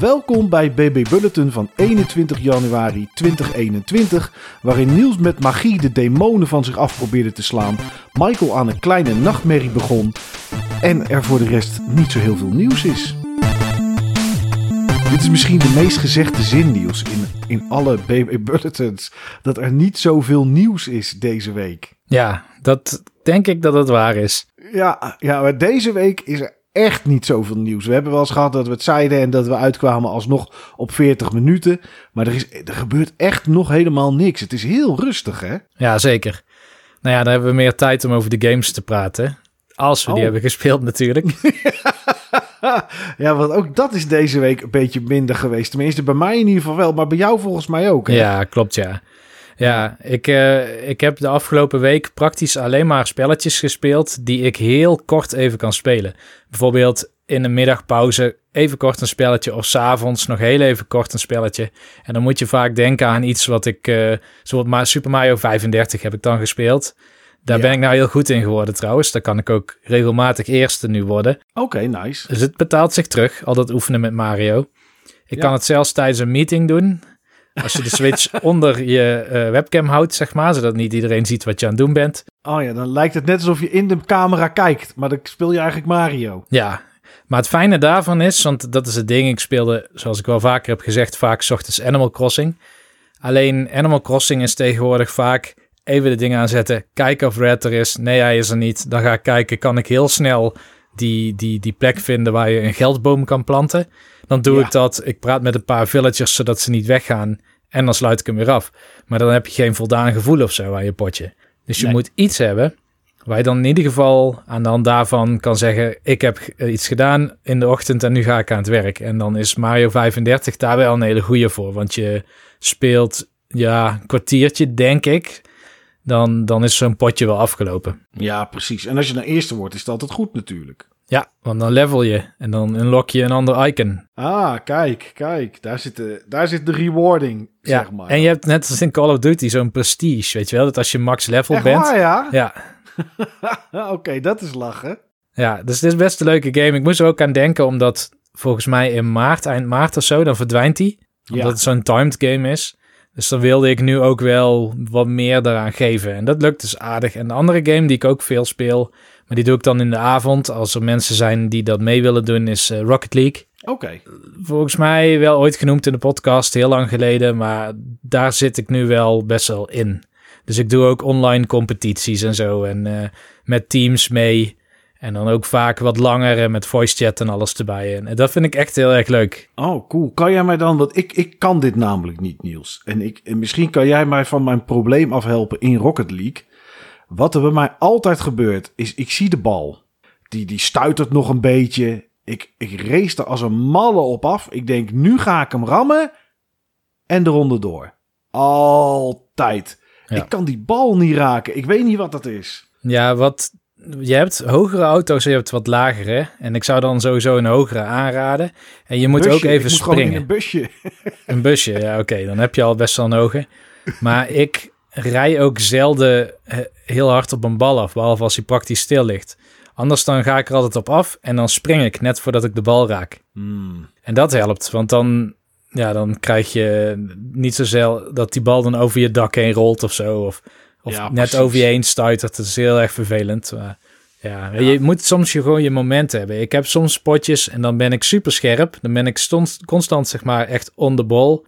Welkom bij BB Bulletin van 21 januari 2021, waarin Niels met magie de demonen van zich af probeerde te slaan, Michael aan een kleine nachtmerrie begon en er voor de rest niet zo heel veel nieuws is. Dit is misschien de meest gezegde zin, Niels, in, in alle BB Bulletins, dat er niet zoveel nieuws is deze week. Ja, dat denk ik dat het waar is. Ja, ja, maar deze week is er echt niet zoveel nieuws. We hebben wel eens gehad dat we het zeiden en dat we uitkwamen alsnog op 40 minuten. Maar er, is, er gebeurt echt nog helemaal niks. Het is heel rustig, hè? Ja, zeker. Nou ja, dan hebben we meer tijd om over de games te praten. Als we die Oh. hebben gespeeld natuurlijk. ja, want ook dat is deze week een beetje minder geweest. Tenminste, bij mij in ieder geval wel, maar bij jou volgens mij ook. Hè? Ja, klopt ja. Ja, ik, eh, ik heb de afgelopen week praktisch alleen maar spelletjes gespeeld die ik heel kort even kan spelen. Bijvoorbeeld in een middagpauze even kort een spelletje of s'avonds nog heel even kort een spelletje. En dan moet je vaak denken aan iets wat ik, eh zoals Super Mario 35 heb ik dan gespeeld. Daar Ja. ben ik nou heel goed in geworden trouwens. Daar kan ik ook regelmatig eerste nu worden. Oké, nice. Dus het betaalt zich terug, al dat oefenen met Mario. Ik Ja. kan het zelfs tijdens een meeting doen. Als je de Switch onder je eh, webcam houdt, zeg maar, zodat niet iedereen ziet wat je aan het doen bent. Oh ja, dan lijkt het net alsof je in de camera kijkt, maar dan speel je eigenlijk Mario. Ja, maar het fijne daarvan is, want dat is het ding, ik speelde, zoals ik wel vaker heb gezegd, vaak ochtends Animal Crossing. Alleen Animal Crossing is tegenwoordig vaak even de dingen aanzetten, kijken of Red er is. Nee, hij is er niet. Dan ga ik kijken, kan ik heel snel die, die, die plek vinden waar je een geldboom kan planten. Dan doe Ja. ik dat. Ik praat met een paar villagers zodat ze niet weggaan. En dan sluit ik hem weer af. Maar dan heb je geen voldaan gevoel of zo aan je potje. Dus je Nee. moet iets hebben waar je dan in ieder geval aan de hand daarvan kan zeggen: Ik heb eh, iets gedaan in de ochtend en nu ga ik aan het werk. En dan is Mario 35 daar wel een hele goede voor. Want je speelt ja, een kwartiertje, denk ik. Dan, dan is zo'n potje wel afgelopen. Ja, precies. En als je dan eerste wordt, is het altijd goed natuurlijk. Ja, want dan level je en dan unlock je een ander icon. Ah, kijk, kijk. Daar zit de, daar zit de rewarding, Ja, zeg maar. en je hebt net als in Call of Duty zo'n prestige, weet je wel? Dat als je max level Echt bent. waar, ja? Ja, Oké, dat is lachen. ja, dus het is best een leuke game. Ik moest er ook aan denken, omdat volgens mij in maart, eind maart of zo, dan verdwijnt die. Omdat Ja. het zo'n timed game is. Dus dan wilde ik nu ook wel wat meer daaraan geven. En dat lukt dus aardig. En de andere game die ik ook veel speel, maar die doe ik dan in de avond. Als er mensen zijn die dat mee willen doen, is eh, Rocket League. Oké. Volgens mij wel ooit genoemd in de podcast, heel lang geleden. Maar daar zit ik nu wel best wel in. Dus ik doe ook online competities en zo. En eh, met teams mee. En dan ook vaak wat langer en met voice chat en alles erbij. En dat vind ik echt heel erg leuk. Oh, cool. Kan jij mij dan, want ik, ik kan dit namelijk niet, Niels. En, ik, en misschien kan jij mij van mijn probleem afhelpen in Rocket League. Wat er bij mij altijd gebeurt, is ik zie de bal. Die, die stuitert nog een beetje. Ik, ik race er als een malle op af. Ik denk, nu ga ik hem rammen. En de ronde door. Altijd. Ja. Ik kan die bal niet raken. Ik weet niet wat dat is. Ja, wat. Je hebt hogere auto's en je hebt wat lagere. En ik zou dan sowieso een hogere aanraden. En je moet Busje. ook even ik moet gewoon in springen. een busje. Een busje, ja, oké. dan heb je al best wel een hoge. Maar ik rij ook zelden eh, heel hard op een bal af, behalve als hij praktisch stil ligt. Anders dan ga ik er altijd op af en dan spring ik net voordat ik de bal raak. Hmm. En dat helpt, want dan, ja, dan krijg je niet zozeer dat die bal dan over je dak heen rolt of zo. Of, of Ja, net precies. over je heen stuitert. Dat is heel erg vervelend. Maar, ja, Ja. je moet soms je gewoon je momenten hebben. Ik heb soms spotjes en dan ben ik super scherp. Dan ben ik stond, constant, zeg maar, echt on the ball.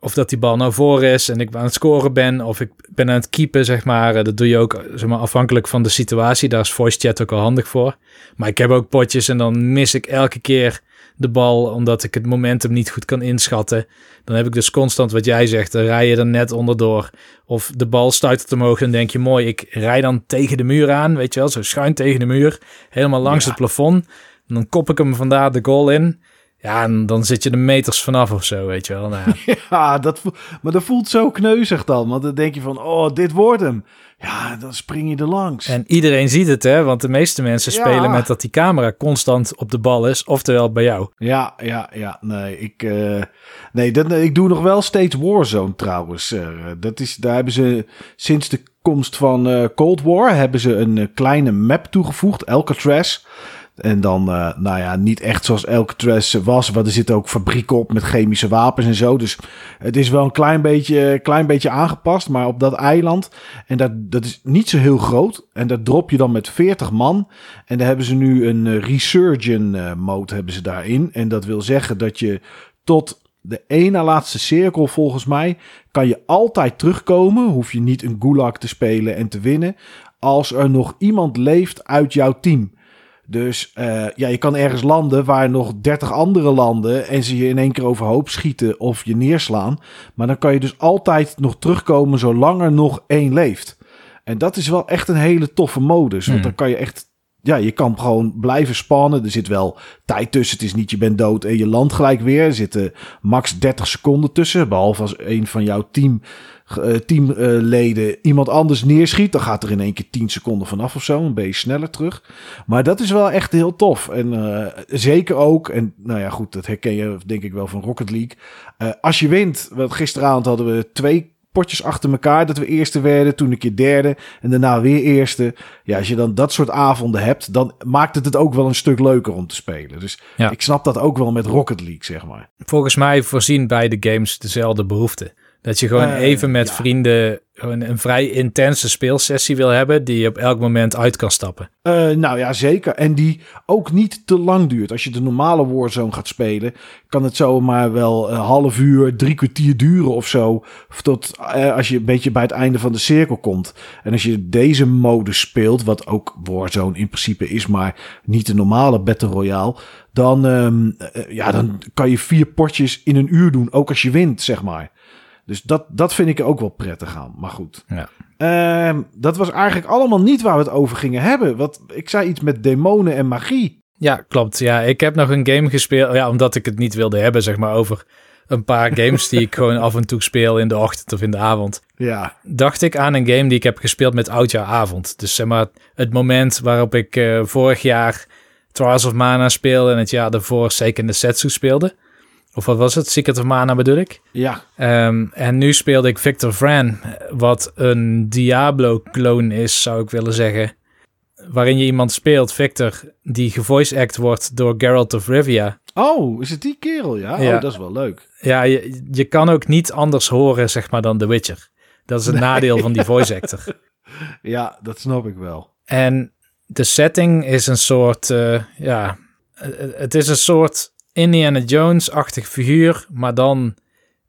Of dat die bal nou voor is en ik aan het scoren ben. Of ik ben aan het keepen, zeg maar. Eh, Dat doe je ook zeg maar, afhankelijk van de situatie. Daar is voice chat ook al handig voor. Maar ik heb ook potjes en dan mis ik elke keer de bal, omdat ik het momentum niet goed kan inschatten. Dan heb ik dus constant wat jij zegt, dan rij je er net onderdoor. Of de bal stuitert omhoog en denk je, mooi, ik rij dan tegen de muur aan, weet je wel, zo schuin tegen de muur, helemaal langs Ja. het plafond. En dan kop ik hem vandaar de goal in. Ja, en dan zit je er meters vanaf of zo, weet je wel. Nou, ja. Ja, dat, maar dat voelt zo kneuzig dan. Want dan denk je van, oh, dit wordt hem. Ja, dan spring je er langs. En iedereen ziet het, hè, want de meeste mensen Ja. spelen met dat die camera constant op de bal is, oftewel bij jou. Ja, ja, ja. Nee, ik, eh, nee dat, ik doe nog wel steeds Warzone trouwens. Eh, dat is, daar hebben ze sinds de komst van eh, Cold War hebben ze een kleine map toegevoegd, Alcatraz. En dan, uh, nou ja, niet echt zoals Alcatraz was. Want er zitten ook fabrieken op met chemische wapens en zo. Dus het is wel een klein beetje, klein beetje aangepast. Maar op dat eiland, en dat, dat is niet zo heel groot. En dat drop je dan met 40 man. En daar hebben ze nu een uh, resurgent uh, mode hebben ze daarin. En dat wil zeggen dat je tot de ene laatste cirkel volgens mij kan je altijd terugkomen. Hoef je niet een gulag te spelen en te winnen. Als er nog iemand leeft uit jouw team. Dus uh, ja, je kan ergens landen waar nog 30 andere landen en ze je in één keer overhoop schieten of je neerslaan. Maar dan kan je dus altijd nog terugkomen zolang er nog één leeft. En dat is wel echt een hele toffe modus. Want dan kan je echt ja, je kan gewoon blijven spannen. Er zit wel tijd tussen. Het is niet je bent dood en je land gelijk weer. Er zitten max 30 seconden tussen. Behalve als een van jouw team, teamleden iemand anders neerschiet. Dan gaat er in één keer 10 seconden vanaf of zo. Dan ben je sneller terug. Maar dat is wel echt heel tof. En uh, zeker ook. En nou ja, goed, dat herken je denk ik wel van Rocket League. als je wint. Want gisteravond hadden we twee potjes achter elkaar dat we eerste werden, toen een keer derde en daarna weer eerste. Ja, als je dan dat soort avonden hebt, dan maakt het het ook wel een stuk leuker om te spelen. Dus ja. ik snap dat ook wel met Rocket League, zeg maar. Volgens mij voorzien beide games dezelfde behoefte. Dat je gewoon uh, even met ja. vrienden een, een, vrij intense speelsessie wil hebben die je op elk moment uit kan stappen. Uh, nou ja, zeker. En die ook niet te lang duurt. Als je de normale Warzone gaat spelen, kan het zomaar wel een half uur, drie kwartier duren of zo. Tot uh, als je een beetje bij het einde van de cirkel komt. En als je deze modus speelt, wat ook Warzone in principe is, maar niet de normale Battle Royale. Dan, um, ja, dan kan je vier potjes in een uur doen, ook als je wint, zeg maar. Dus dat, dat vind ik ook wel prettig aan. Maar goed. Ja. Uh, dat was eigenlijk allemaal niet waar we het over gingen hebben. Wat, ik zei iets met demonen en magie. Ja, klopt. Ja, ik heb nog een game gespeeld. Ja, omdat ik het niet wilde hebben, zeg maar, over een paar games die ik gewoon af en toe speel in de ochtend of in de avond. Ja. Dacht ik aan een game die ik heb gespeeld met oudjaaravond. Dus zeg maar, het moment waarop ik uh, vorig jaar Trials of Mana speelde en het jaar daarvoor Seiken Setsu speelde. Of wat was het? Secret of Mana bedoel ik? Ja. Um, en nu speelde ik Victor Vran, wat een Diablo-clone is, zou ik willen zeggen. Waarin je iemand speelt, Victor, die gevoice act wordt door Geralt of Rivia. Oh, is het die kerel? Ja, ja. Oh, dat is wel leuk. Ja, je, je kan ook niet anders horen, zeg maar, dan The Witcher. Dat is het nee. nadeel van die voice actor. ja, dat snap ik wel. En de setting is een soort, uh, ja, het is een soort Indiana Jones-achtig figuur, maar dan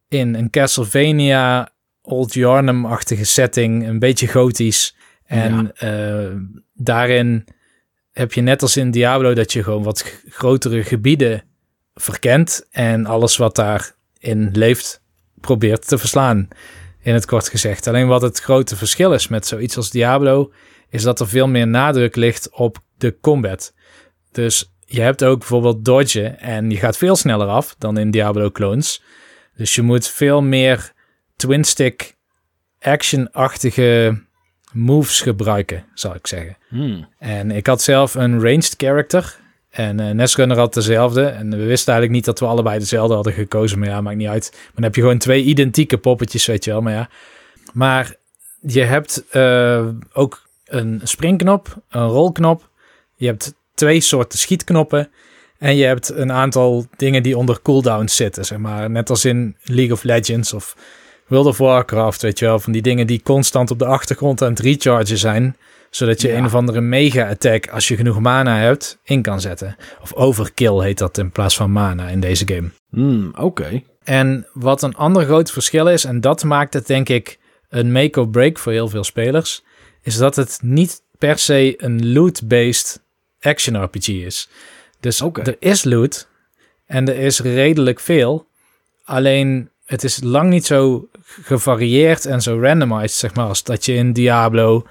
in een Castlevania, Old Yarnum-achtige setting, een beetje gotisch. En ja. uh, daarin heb je net als in Diablo dat je gewoon wat grotere gebieden verkent en alles wat daarin leeft probeert te verslaan, in het kort gezegd. Alleen wat het grote verschil is met zoiets als Diablo, is dat er veel meer nadruk ligt op de combat. Dus je hebt ook bijvoorbeeld dodgen en je gaat veel sneller af dan in Diablo clones. Dus je moet veel meer twin stick action-achtige moves gebruiken, zal ik zeggen. Hmm. En ik had zelf een ranged character en uh, Netrunner had dezelfde. En we wisten eigenlijk niet dat we allebei dezelfde hadden gekozen, maar ja, maakt niet uit. Maar dan heb je gewoon twee identieke poppetjes, weet je wel. Maar ja, maar je hebt uh, ook een springknop, een rolknop. Je hebt twee soorten schietknoppen. En je hebt een aantal dingen die onder cooldown zitten, zeg maar. Net als in League of Legends of World of Warcraft, weet je wel. Van die dingen die constant op de achtergrond aan het rechargen zijn. Zodat je ja. een of andere mega-attack, als je genoeg mana hebt, in kan zetten. Of overkill heet dat in plaats van mana in deze game. Hmm, Oké. Okay. En wat een ander groot verschil is, en dat maakt het denk ik een make or break voor heel veel spelers, is dat het niet per se een loot-based action RPG is. Dus okay. er is loot en er is redelijk veel. Alleen het is lang niet zo gevarieerd en zo randomized, zeg maar, als dat je in Diablo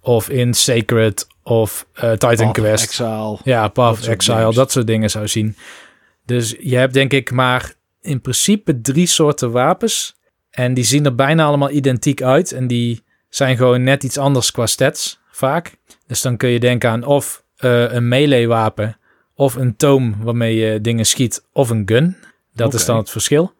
of in Sacred of uh, Titan Path Quest. Exile. Ja, Path of Exile, games. dat soort dingen zou zien. Dus je hebt denk ik maar in principe drie soorten wapens. En die zien er bijna allemaal identiek uit. En die zijn gewoon net iets anders qua stats, vaak. Dus dan kun je denken aan of uh, een melee wapen of een toom waarmee je dingen schiet of een gun. Dat okay. is dan het verschil.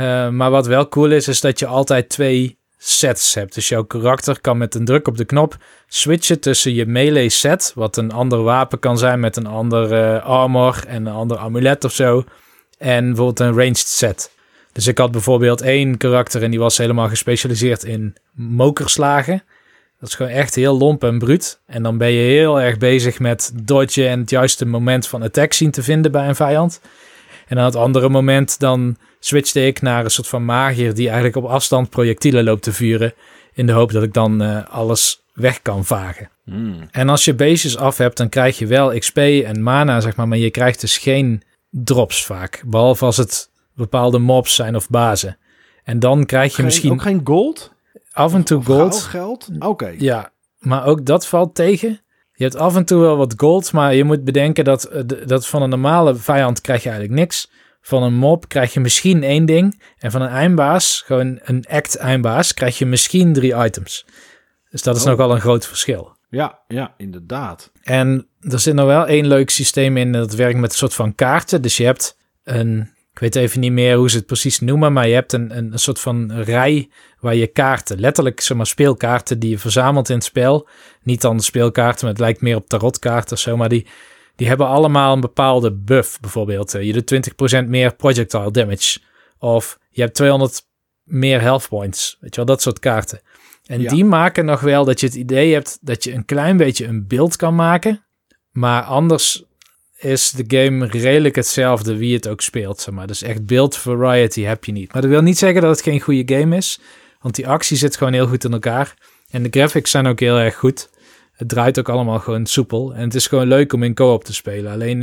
Uh, maar wat wel cool is, is dat je altijd twee sets hebt. Dus jouw karakter kan met een druk op de knop switchen tussen je melee set, wat een ander wapen kan zijn met een ander uh, armor en een ander amulet of zo, en bijvoorbeeld een ranged set. Dus ik had bijvoorbeeld één karakter en die was helemaal gespecialiseerd in mokerslagen. Dat is gewoon echt heel lomp en bruut. En dan ben je heel erg bezig met dodgen en het juiste moment van attack zien te vinden bij een vijand. En aan het andere moment dan switchte ik naar een soort van magier die eigenlijk op afstand projectielen loopt te vuren. In de hoop dat ik dan uh, alles weg kan vagen. Hmm. En als je beestjes af hebt, dan krijg je wel XP en mana, zeg maar. Maar je krijgt dus geen drops vaak. Behalve als het bepaalde mobs zijn of bazen. En dan krijg je Geen- misschien Ook geen gold? Af en toe gold. geld? Oké. Ja, maar ook dat valt tegen. Je hebt af en toe wel wat gold, maar je moet bedenken dat, eh, dat van een normale vijand krijg je eigenlijk niks. Van een mob krijg je misschien één ding. En van een eindbaas, gewoon een act eindbaas, krijg je misschien drie items. Dus dat is Oh. nogal een groot verschil. Ja, ja, inderdaad. En er zit nog wel één leuk systeem in. Dat werkt met een soort van kaarten. Dus je hebt een. Ik weet even niet meer hoe ze het precies noemen. Maar je hebt een, een, een soort van rij waar je kaarten. Letterlijk zeg maar speelkaarten die je verzamelt in het spel. Niet dan de speelkaarten, maar het lijkt meer op tarotkaarten of zo. Maar die, die hebben allemaal een bepaalde buff. Bijvoorbeeld, eh, je doet 20% meer projectile damage. Of je hebt 200 meer health points. Weet je wel, dat soort kaarten. En Ja. die maken nog wel dat je het idee hebt dat je een klein beetje een beeld kan maken. Maar anders is de game redelijk hetzelfde wie het ook speelt. Zeg maar. Dus echt beeld variety heb je niet. Maar dat wil niet zeggen dat het geen goede game is. Want die actie zit gewoon heel goed in elkaar. En de graphics zijn ook heel erg goed. Het draait ook allemaal gewoon soepel. En het is gewoon leuk om in co-op te spelen. Alleen,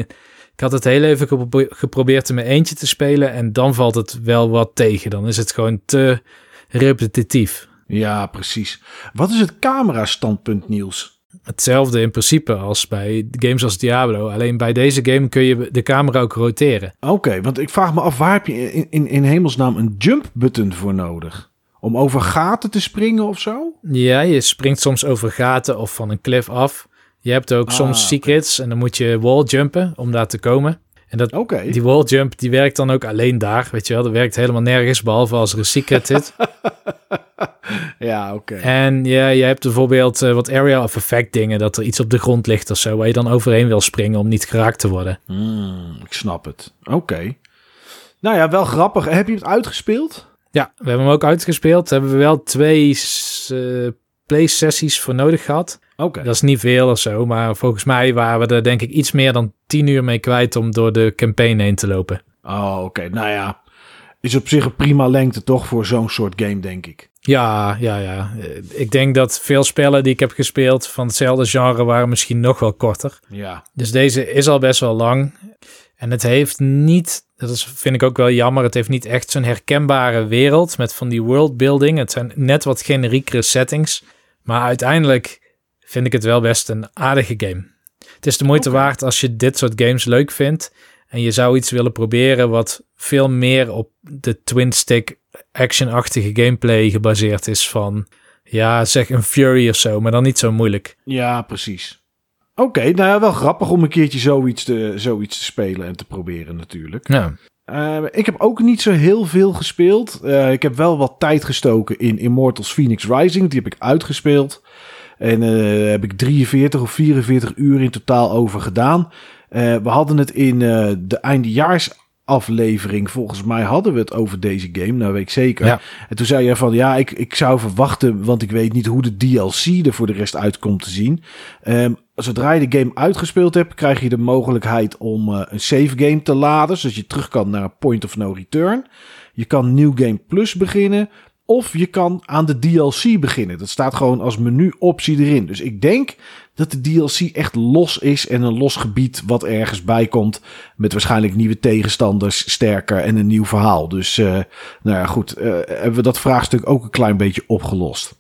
ik had het heel even gepro- geprobeerd in mijn eentje te spelen. En dan valt het wel wat tegen. Dan is het gewoon te repetitief. Ja, precies. Wat is het camera-standpunt, Niels? Hetzelfde in principe als bij games als Diablo. Alleen bij deze game kun je de camera ook roteren. Oké, want ik vraag me af, waar heb je in, in, in hemelsnaam een jump-button voor nodig? Om over gaten te springen of zo? Ja, je springt soms over gaten of van een cliff af. Je hebt ook Ah, soms secrets en dan moet je wall jumpen om daar te komen. En dat, die wall jump die werkt dan ook alleen daar, weet je wel. Dat werkt helemaal nergens, behalve als er een secret zit. Ja, oké. en ja, je hebt bijvoorbeeld eh, wat area of effect dingen, dat er iets op de grond ligt of zo, waar je dan overheen wil springen om niet geraakt te worden. Hmm, ik snap het. Oké. Nou ja, wel grappig. Heb je het uitgespeeld? Ja, we hebben hem ook uitgespeeld. Hebben we wel twee eh play-sessies voor nodig gehad. Oké. Dat is niet veel of zo, maar volgens mij waren we er denk ik iets meer dan 10 uur mee kwijt om door de campaign heen te lopen. Oh, oké. Nou ja, is op zich een prima lengte toch voor zo'n soort game, denk ik. Ja, ja, ja. Eh, Ik denk dat veel spellen die ik heb gespeeld van hetzelfde genre waren misschien nog wel korter. Ja. Dus deze is al best wel lang. En het heeft niet, dat is, vind ik ook wel jammer, het heeft niet echt zo'n herkenbare wereld met van die worldbuilding. Het zijn net wat generiekere settings. Maar uiteindelijk vind ik het wel best een aardige game. Het is de moeite waard als je dit soort games leuk vindt. En je zou iets willen proberen wat veel meer op de twin-stick action-achtige gameplay gebaseerd is van, ja, zeg een Fury of zo, maar dan niet zo moeilijk. Ja, precies. Oké, nou ja, wel grappig om een keertje zoiets te, zoiets te spelen en te proberen natuurlijk. Ja. Eh, ik heb ook niet zo heel veel gespeeld. Eh, ik heb wel wat tijd gestoken in Immortals Phoenix Rising. Die heb ik uitgespeeld. En eh heb ik 43 of 44 uur in totaal over gedaan. Eh, we hadden het in eh, de eindejaarsaflevering. Volgens mij hadden we het over deze game. Nou, weet ik zeker. Ja. En toen zei je van ja, ik, ik zou verwachten. Want ik weet niet hoe de DLC er voor de rest uitkomt te zien. Ehm, zodra je de game uitgespeeld hebt, krijg je de mogelijkheid om een save game te laden. Zodat je terug kan naar Point of No Return. Je kan New Game Plus beginnen. Of je kan aan de DLC beginnen. Dat staat gewoon als menu-optie erin. Dus ik denk dat de DLC echt los is en een los gebied wat ergens bij komt. Met waarschijnlijk nieuwe tegenstanders, sterker en een nieuw verhaal. Dus eh, nou ja, goed. eh, hebben we dat vraagstuk ook een klein beetje opgelost.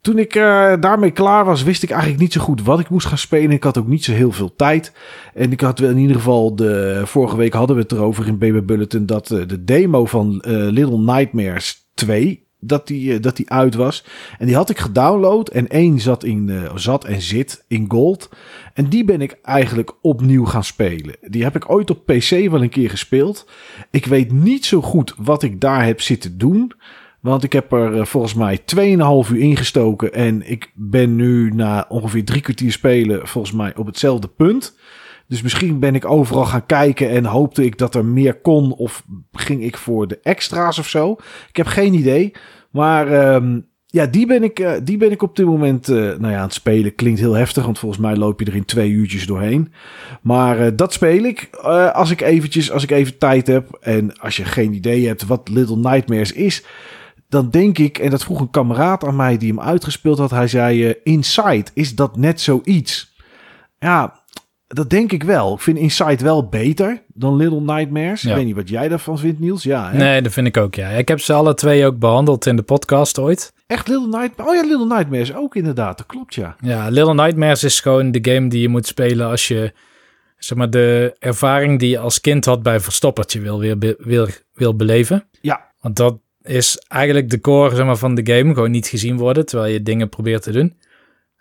Toen ik eh, daarmee klaar was, wist ik eigenlijk niet zo goed wat ik moest gaan spelen. Ik had ook niet zo heel veel tijd. En ik had wel in ieder geval, de, vorige week hadden we het erover in Baby Bulletin, dat de demo van Little Nightmares 2, dat die, eh, dat die uit was. En die had ik gedownload en één zat, in, eh, zat en zit in gold. En die ben ik eigenlijk opnieuw gaan spelen. Die heb ik ooit op PC wel een keer gespeeld. Ik weet niet zo goed wat ik daar heb zitten doen. Want ik heb er eh, volgens mij 2,5 uur ingestoken. En ik ben nu na ongeveer drie kwartier spelen volgens mij op hetzelfde punt. Dus misschien ben ik overal gaan kijken en hoopte ik dat er meer kon. Of ging ik voor de extra's of zo. Ik heb geen idee. Maar ehm, ja, die ben, ik, eh, die ben ik op dit moment uh, nou ja, aan het spelen. Klinkt heel heftig, want volgens mij loop je er in twee uurtjes doorheen. Maar uh, dat speel ik als ik eventjes, als ik even tijd heb. En als je geen idee hebt wat Little Nightmares is, dan denk ik, en dat vroeg een kameraad aan mij die hem uitgespeeld had. Hij zei, Inside, is dat net zoiets? Ja, dat denk ik wel. Ik vind Inside wel beter dan Little Nightmares. Ik weet niet wat jij daarvan vindt, Niels. Ja, hè? Nee, dat vind ik ook, ja. Ik heb ze alle twee ook behandeld in de podcast ooit. Echt Little Nightmares? Oh ja, Little Nightmares ook inderdaad. Dat klopt, ja. Ja, Little Nightmares is gewoon de game die je moet spelen als je... Zeg maar, de ervaring die je als kind had bij Verstoppertje wil, weer wil, wil beleven. Ja. Want dat is eigenlijk de core zeg maar, van de game. Gewoon niet gezien worden, terwijl je dingen probeert te doen.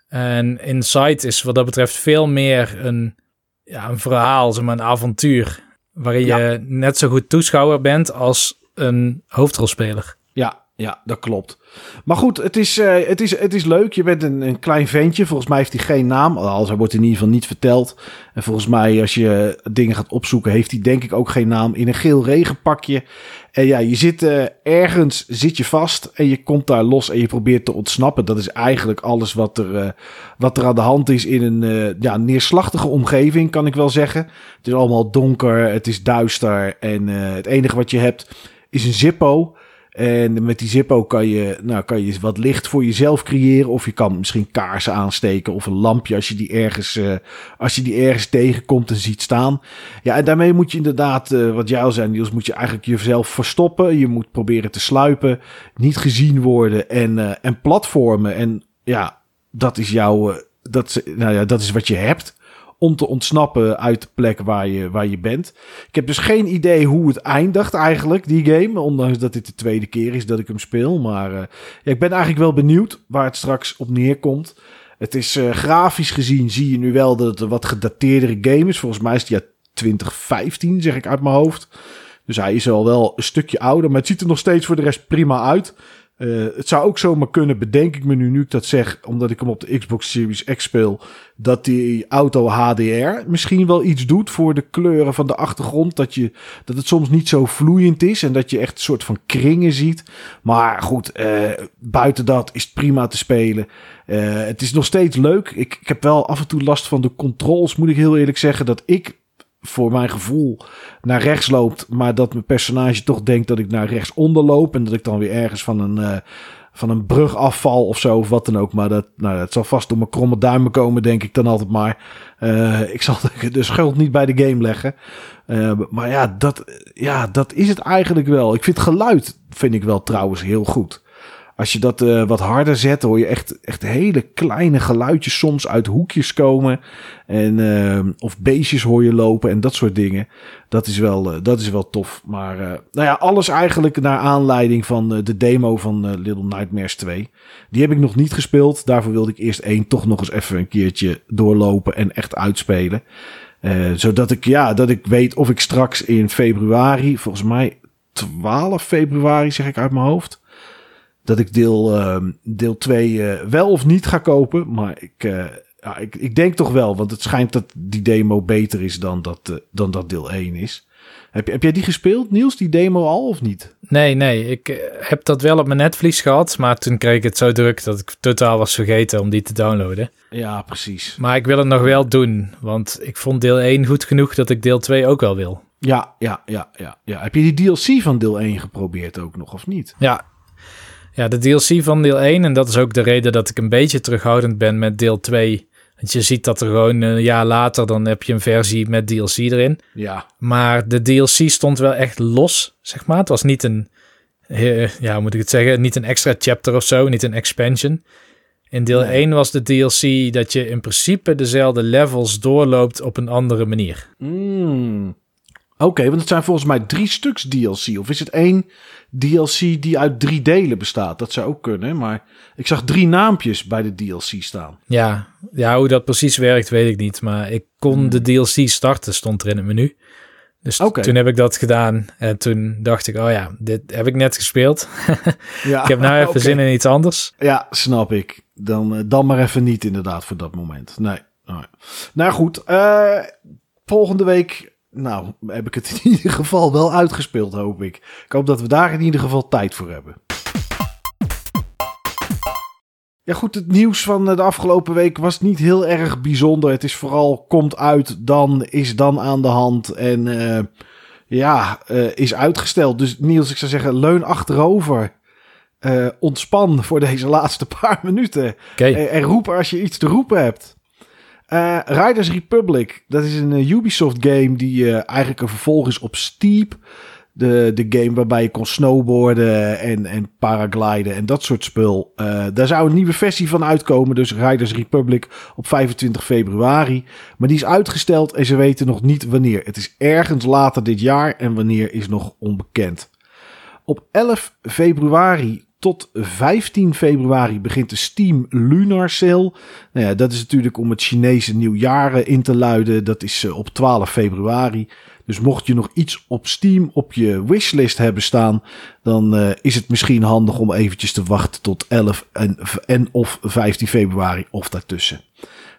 En Inside is wat dat betreft veel meer een, ja, een verhaal, zeg maar een avontuur. Waarin je net zo goed toeschouwer bent als een hoofdrolspeler. Ja, ja, dat klopt. Maar goed, het is, uh, het is, het is leuk. Je bent een, een klein ventje. Volgens mij heeft hij geen naam. Al hij wordt in ieder geval niet verteld. En volgens mij, als je dingen gaat opzoeken, heeft hij denk ik ook geen naam. In een geel regenpakje. En ja, je zit uh, ergens, zit je vast en je komt daar los en je probeert te ontsnappen. Dat is eigenlijk alles wat er, uh, wat er aan de hand is in een ja, neerslachtige omgeving, kan ik wel zeggen. Het is allemaal donker, het is duister en het enige wat je hebt is een Zippo. En met die Zippo kan je, nou, kan je wat licht voor jezelf creëren. Of je kan misschien kaarsen aansteken of een lampje als je die ergens, uh, als je die ergens tegenkomt en ziet staan. Ja, en daarmee moet je inderdaad, uh, wat jij al zei Niels, moet je eigenlijk jezelf verstoppen. Je moet proberen te sluipen, niet gezien worden en, uh, en platformen. En ja, dat is jouw, dat, nou ja, dat is wat je hebt om te ontsnappen uit de plek waar je, waar je bent. Ik heb dus geen idee hoe het eindigt eigenlijk, die game. Ondanks dat dit de tweede keer is dat ik hem speel. Maar uh, ja, ik ben eigenlijk wel benieuwd waar het straks op neerkomt. Het is uh, grafisch gezien zie je nu wel dat het een wat gedateerdere game is. Volgens mij is het ja 2015, zeg ik uit mijn hoofd. Dus hij is al wel een stukje ouder, maar het ziet er nog steeds voor de rest prima uit. Uh, het zou ook zomaar kunnen, bedenk ik me nu, nu ik dat zeg, omdat ik hem op de Xbox Series X speel, dat die auto HDR misschien wel iets doet voor de kleuren van de achtergrond. Dat, je, dat het soms niet zo vloeiend is en dat je echt een soort van kringen ziet. Maar goed, uh, buiten dat is het prima te spelen. Uh, het is nog steeds leuk. Ik, ik heb wel af en toe last van de controls, moet ik heel eerlijk zeggen, dat ik voor mijn gevoel naar rechts loopt, maar dat mijn personage toch denkt dat ik naar rechts onder loop en dat ik dan weer ergens van een, uh, van een brug afval of zo of wat dan ook. Maar dat, nou, dat zal vast door mijn kromme duimen komen, denk ik dan altijd maar. Uh, ik zal de schuld niet bij de game leggen. Uh, maar ja dat, ja, dat is het eigenlijk wel. Ik vind geluid, vind ik wel trouwens heel goed. Als je dat uh, wat harder zet, hoor je echt, echt hele kleine geluidjes soms uit hoekjes komen. En, uh, of beestjes hoor je lopen en dat soort dingen. Dat is wel, uh, dat is wel tof. Maar nou ja, alles eigenlijk naar aanleiding van de demo van Little Nightmares 2. Die heb ik nog niet gespeeld. Daarvoor wilde ik eerst één toch nog eens even een keertje doorlopen en echt uitspelen. zodat ik, ja, dat ik weet of ik straks in februari, volgens mij 12 februari zeg ik uit mijn hoofd dat ik deel, uh, deel 2 uh, wel of niet ga kopen. Maar ik, uh, ja, ik, ik denk toch wel, want het schijnt dat die demo beter is dan dat, uh, dan dat deel 1 is. Heb, heb jij die gespeeld, Niels, die demo al of niet? Nee, nee. Ik heb dat wel op mijn netvlies gehad, maar toen kreeg ik het zo druk dat ik totaal was vergeten om die te downloaden. Ja, precies. Maar ik wil het nog wel doen, want ik vond deel 1 goed genoeg dat ik deel 2 ook wel wil. Ja, ja, ja, ja, ja. Heb je die DLC van deel 1 geprobeerd ook nog, of niet? Ja, ja, de DLC van deel 1, en dat is ook de reden dat ik een beetje terughoudend ben met deel 2. Want je ziet dat er gewoon een jaar later, dan heb je een versie met DLC erin. Ja. Maar de DLC stond wel echt los, zeg maar. Het was niet een, ja, moet ik het zeggen, niet een extra chapter of zo, niet een expansion. In deel 1 was de DLC dat je in principe dezelfde levels doorloopt op een andere manier. Mm. Oké, want het zijn volgens mij drie stuks DLC. Of is het één DLC die uit drie delen bestaat? Dat zou ook kunnen, maar ik zag drie naampjes bij de DLC staan. Ja, ja hoe dat precies werkt weet ik niet. Maar ik kon hmm. de DLC starten, stond er in het menu. Dus toen heb ik dat gedaan. En toen dacht ik, oh ja, dit heb ik net gespeeld. Ja, ik heb nou even zin in iets anders. Ja, snap ik. Dan, eh, dan maar even niet inderdaad voor dat moment. Nee. nee. Nou goed, eh, volgende week... Nou, heb ik het in ieder geval wel uitgespeeld, hoop ik. Ik hoop dat we daar in ieder geval tijd voor hebben. Ja goed, het nieuws van eh, de afgelopen week was niet heel erg bijzonder. Het is vooral komt uit, dan is dan aan de hand en eh, ja, eh, is uitgesteld. Dus Niels, ik zou zeggen, leun achterover. Ontspan voor deze laatste paar minuten. En roep als je iets te roepen hebt. Eh, Riders Republic, dat is een eh, Ubisoft game die eh, eigenlijk een vervolg is op Steep. De, de game waarbij je kon snowboarden en, en paragliden en dat soort spul. Eh, daar zou een nieuwe versie van uitkomen, dus Riders Republic op 25 februari. Maar die is uitgesteld en ze weten nog niet wanneer. Het is ergens later dit jaar en wanneer is nog onbekend. Op 11 februari tot 15 februari begint de Steam Lunar Sale. Nou ja, dat is natuurlijk om het Chinese nieuwjaar in te luiden. Dat is eh, op 12 februari. Dus mocht je nog iets op Steam op je wishlist hebben staan, dan eh, is het misschien handig om eventjes te wachten tot 11 en, en of 15 februari of daartussen.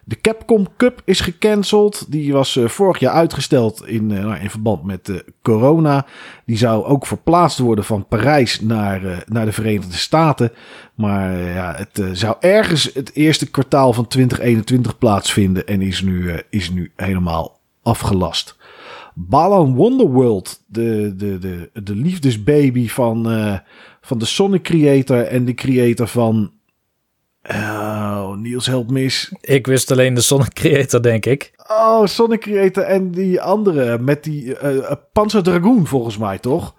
De Capcom Cup is gecanceld. Die was eh, vorig jaar uitgesteld in, eh, nou, in verband met eh, corona. Die zou ook verplaatst worden van Parijs naar, naar de Verenigde Staten. Maar ja, het zou ergens het eerste kwartaal van 2021 plaatsvinden. En is nu, is nu helemaal afgelast. Balan Wonderworld, de, de, de, de liefdesbaby van, van de Sonic creator en de creator van... Oh, Niels helpt mis. ik wist alleen de Sonic Creator, denk ik. Oh, Sonic Creator en die andere met die eh eh, Panzer Dragoon volgens mij, toch?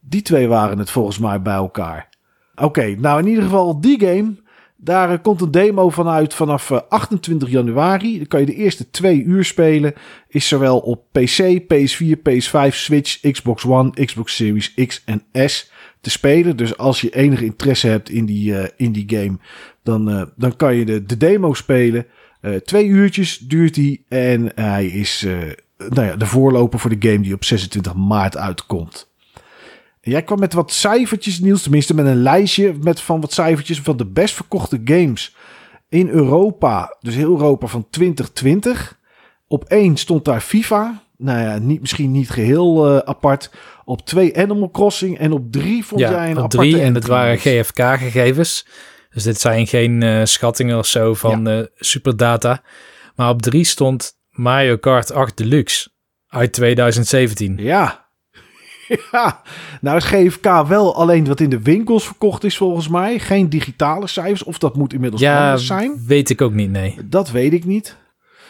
Die twee waren het volgens mij bij elkaar. Oké, nou in ieder geval die game. Daar eh, komt een demo vanuit vanaf eh, 28 januari. Dan kan je de eerste twee uur spelen. Is zowel op PC, PS4, PS5, Switch, Xbox One, Xbox Series X en S spelen. Dus als je enige interesse hebt in die, eh, in die game, dan, eh, dan kan je de, de demo spelen. Eh, twee uurtjes duurt hij en hij is nou ja, de voorloper voor de game die op 26 maart uitkomt. Jij kwam met wat cijfertjes, Niels, tenminste met een lijstje met van wat cijfertjes van de best verkochte games in Europa. Dus heel Europa van 2020. Op één stond daar FIFA. Nou ja, niet, misschien niet geheel eh, apart. Op twee Animal Crossing. En op drie vond jij Ja, een op drie. En het waren. GFK-gegevens. Dus dit zijn geen eh, schattingen of zo van eh, superdata. Maar op drie stond Mario Kart 8 Deluxe uit 2017. Ja. ja. Nou is GFK wel alleen wat in de winkels verkocht is volgens mij. Geen digitale cijfers. Of dat moet inmiddels Ja, anders zijn. weet ik ook niet, nee. Dat weet ik niet.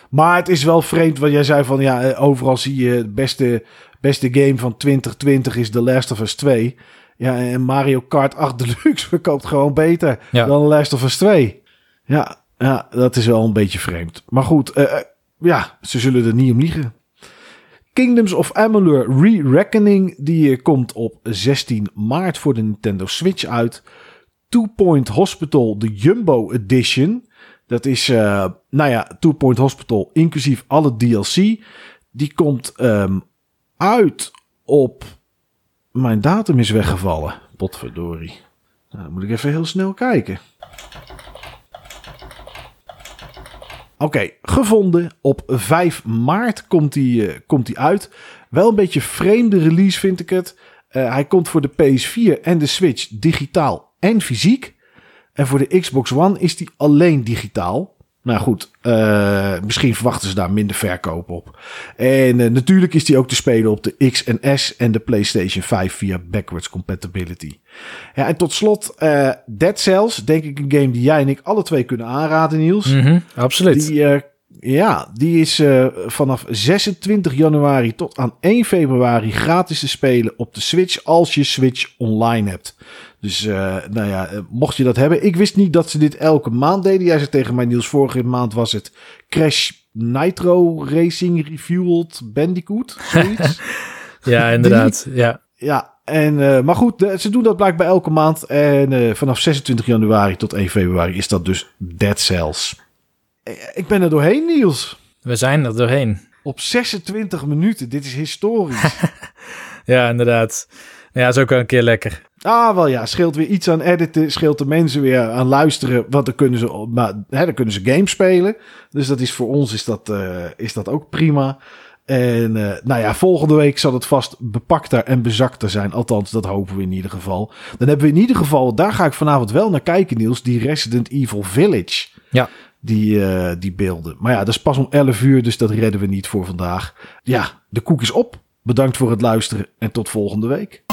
Maar het is wel vreemd wat jij zei van ja, eh, overal zie je het beste, beste game van 2020 is The Last of Us 2. Ja, en Mario Kart 8 Deluxe verkoopt gewoon beter Ja. dan The Last of Us 2. Ja, ja, dat is wel een beetje vreemd. Maar goed, eh, eh, ja, ze zullen er niet om liegen. Kingdoms of Amalur Re-Reckoning, die komt op 16 maart voor de Nintendo Switch uit. Two Point Hospital, de Jumbo Edition. Dat is, eh, nou ja, Two Point Hospital, inclusief alle DLC. Die komt ehm, uit op... Mijn datum is weggevallen. Potverdorie. Nou, dan moet ik even heel snel kijken. Oké, gevonden. Op 5 maart komt die, eh, komt die uit. Wel een beetje vreemde release vind ik het. Eh, hij komt voor de PS4 en de Switch digitaal en fysiek. En voor de Xbox One is die alleen digitaal. Nou goed, eh, misschien verwachten ze daar minder verkoop op. En eh, natuurlijk is die ook te spelen op de X en S en de PlayStation 5 via backwards compatibility. Ja, en tot slot, eh, Dead Cells, denk ik een game die jij en ik alle twee kunnen aanraden, Niels. Mhm, absoluut. Die, ja, die is eh, vanaf 26 januari tot aan 1 februari gratis te spelen op de Switch als je Switch online hebt. Dus eh, nou ja, eh, mocht je dat hebben. Ik wist niet dat ze dit elke maand deden. Jij zei tegen mij, Niels, vorige maand was het Crash Nitro Racing Refueled Bandicoot. Zoiets. ja, inderdaad. Ja. ja, en, maar goed, ze doen dat blijkbaar elke maand. En vanaf 26 januari tot 1 februari is dat dus Dead Cells. Ik ben er doorheen, Niels. We zijn er doorheen. Op 26 minuten. Dit is historisch. Ja, inderdaad. Ja, is ook wel een keer lekker. ah, wel ja. Scheelt weer iets aan editen. Scheelt de mensen weer aan luisteren. Want dan kunnen ze, maar, hè, dan kunnen ze games spelen. Dus dat is voor ons is dat, eh, is dat ook prima. En eh, nou ja, volgende week zal het vast bepakter en bezakter zijn. Althans, dat hopen we in ieder geval. Dan hebben we in ieder geval, daar ga ik vanavond wel naar kijken, Niels. Die Resident Evil Village. Ja. Die, eh, die beelden. Maar ja, dat is pas om 11 uur, dus dat redden we niet voor vandaag. Ja, de koek is op. Bedankt voor het luisteren en tot volgende week.